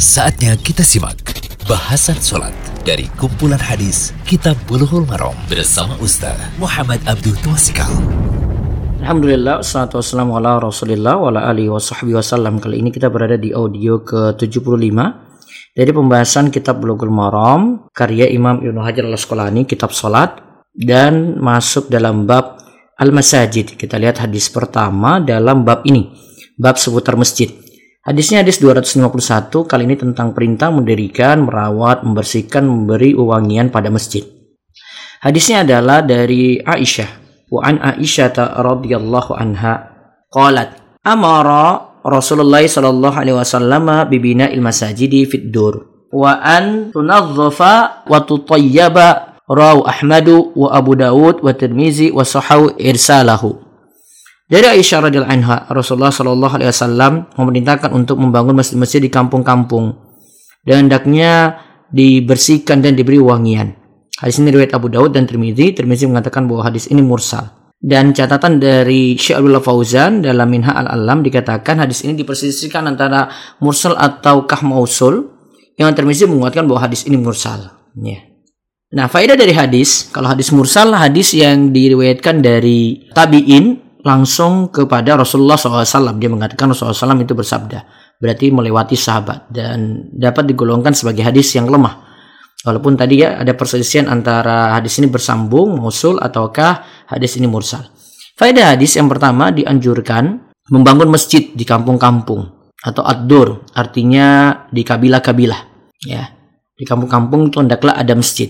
Saatnya kita simak bahasan sholat dari kumpulan hadis Kitab Bulughul Maram bersama Ustaz Muhammad Abdul Twasikal. Alhamdulillah, salatu wassalamu ala rasulillah wa ala alihi wa sahbihi wasallam. Kali ini kita berada di audio ke-75 dari pembahasan kitab Bulughul Maram karya Imam Ibnu Hajar al-Asqalani kitab salat dan masuk dalam bab al-masajid. Kita lihat hadis pertama dalam bab ini, bab seputar masjid. Hadisnya hadis 251 kali ini tentang perintah mendirikan, merawat, membersihkan, memberi uwangian pada masjid. Hadisnya adalah dari Aisyah. Wa an Aisyah radhiyallahu anha qalat amara Rasulullah sallallahu alaihi wasallam bibina il masajidi fid dur wa an tunazzafa wa tutayyaba rawu Ahmadu wa Abu Dawud wa Tirmizi wa sahaw irsalahu dari Aisyah radhiyallahu anha, Rasulullah shallallahu alaihi wasallam memerintahkan untuk membangun masjid-masjid di kampung-kampung dan hendaknya dibersihkan dan diberi wangian. Hadis ini riwayat Abu Daud dan Tirmizi. Tirmizi mengatakan bahwa hadis ini mursal. Dan catatan dari Syekh Abdullah Fauzan dalam Minha al-Alam dikatakan hadis ini dipersisihkan antara mursal atau kah mausul. Yang Tirmizi menguatkan bahwa hadis ini mursal. Ya. Nah, faedah dari hadis, kalau hadis mursal hadis yang diriwayatkan dari tabi'in langsung kepada Rasulullah SAW. Dia mengatakan Rasulullah SAW itu bersabda. Berarti melewati sahabat. Dan dapat digolongkan sebagai hadis yang lemah. Walaupun tadi ya ada perselisihan antara hadis ini bersambung, mausul, ataukah hadis ini mursal. Faedah hadis yang pertama dianjurkan membangun masjid di kampung-kampung. Atau ad-dur, artinya di kabilah-kabilah. Ya, di kampung-kampung itu hendaklah ada masjid.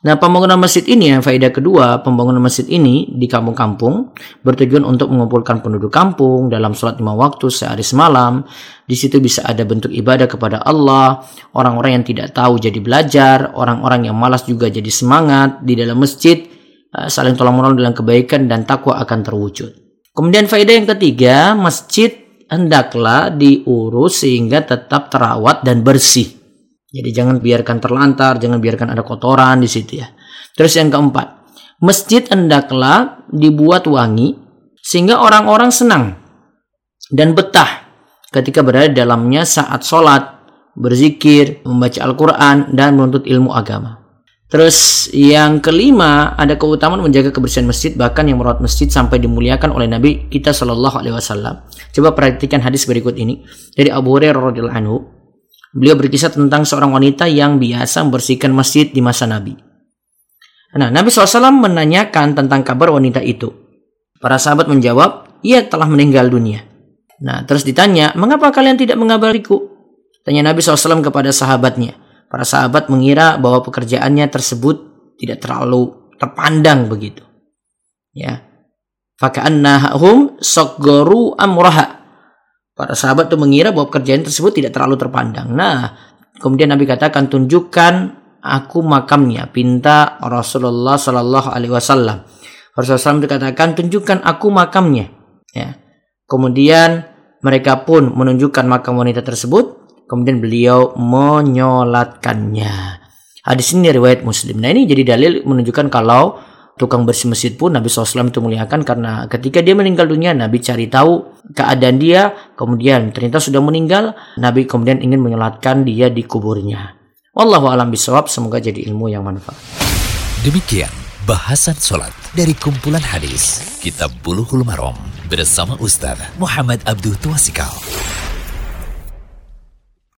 Nah, pembangunan masjid ini yang faedah kedua, pembangunan masjid ini di kampung-kampung bertujuan untuk mengumpulkan penduduk kampung dalam sholat lima waktu sehari semalam. Di situ bisa ada bentuk ibadah kepada Allah, orang-orang yang tidak tahu jadi belajar, orang-orang yang malas juga jadi semangat di dalam masjid, eh, saling tolong menolong dalam kebaikan dan takwa akan terwujud. Kemudian faedah yang ketiga, masjid hendaklah diurus sehingga tetap terawat dan bersih. Jadi jangan biarkan terlantar, jangan biarkan ada kotoran di situ ya. Terus yang keempat, masjid hendaklah dibuat wangi sehingga orang-orang senang dan betah ketika berada di dalamnya saat sholat, berzikir, membaca Al-Quran, dan menuntut ilmu agama. Terus yang kelima ada keutamaan menjaga kebersihan masjid bahkan yang merawat masjid sampai dimuliakan oleh Nabi kita Shallallahu Alaihi Wasallam. Coba perhatikan hadis berikut ini dari Abu Hurairah radhiyallahu anhu. Beliau berkisah tentang seorang wanita yang biasa membersihkan masjid di masa Nabi. Nah, Nabi SAW menanyakan tentang kabar wanita itu. Para sahabat menjawab, ia telah meninggal dunia. Nah, terus ditanya, mengapa kalian tidak mengabariku? Tanya Nabi SAW kepada sahabatnya. Para sahabat mengira bahwa pekerjaannya tersebut tidak terlalu terpandang begitu. Ya. Faka'annahum soggoru amraha Para sahabat itu mengira bahwa pekerjaan tersebut tidak terlalu terpandang. Nah, kemudian Nabi katakan tunjukkan aku makamnya. Pinta Rasulullah Shallallahu Alaihi Wasallam. Rasulullah SAW dikatakan tunjukkan aku makamnya. Ya. Kemudian mereka pun menunjukkan makam wanita tersebut. Kemudian beliau menyolatkannya. Hadis ini riwayat Muslim. Nah ini jadi dalil menunjukkan kalau tukang bersih masjid pun Nabi SAW itu muliakan karena ketika dia meninggal dunia Nabi cari tahu keadaan dia kemudian ternyata sudah meninggal Nabi kemudian ingin menyolatkan dia di kuburnya. Wallahu alam bisawab semoga jadi ilmu yang manfaat. Demikian bahasan sholat dari kumpulan hadis Kitab Buluhul Marom bersama Ustaz Muhammad Abdul Tuasikal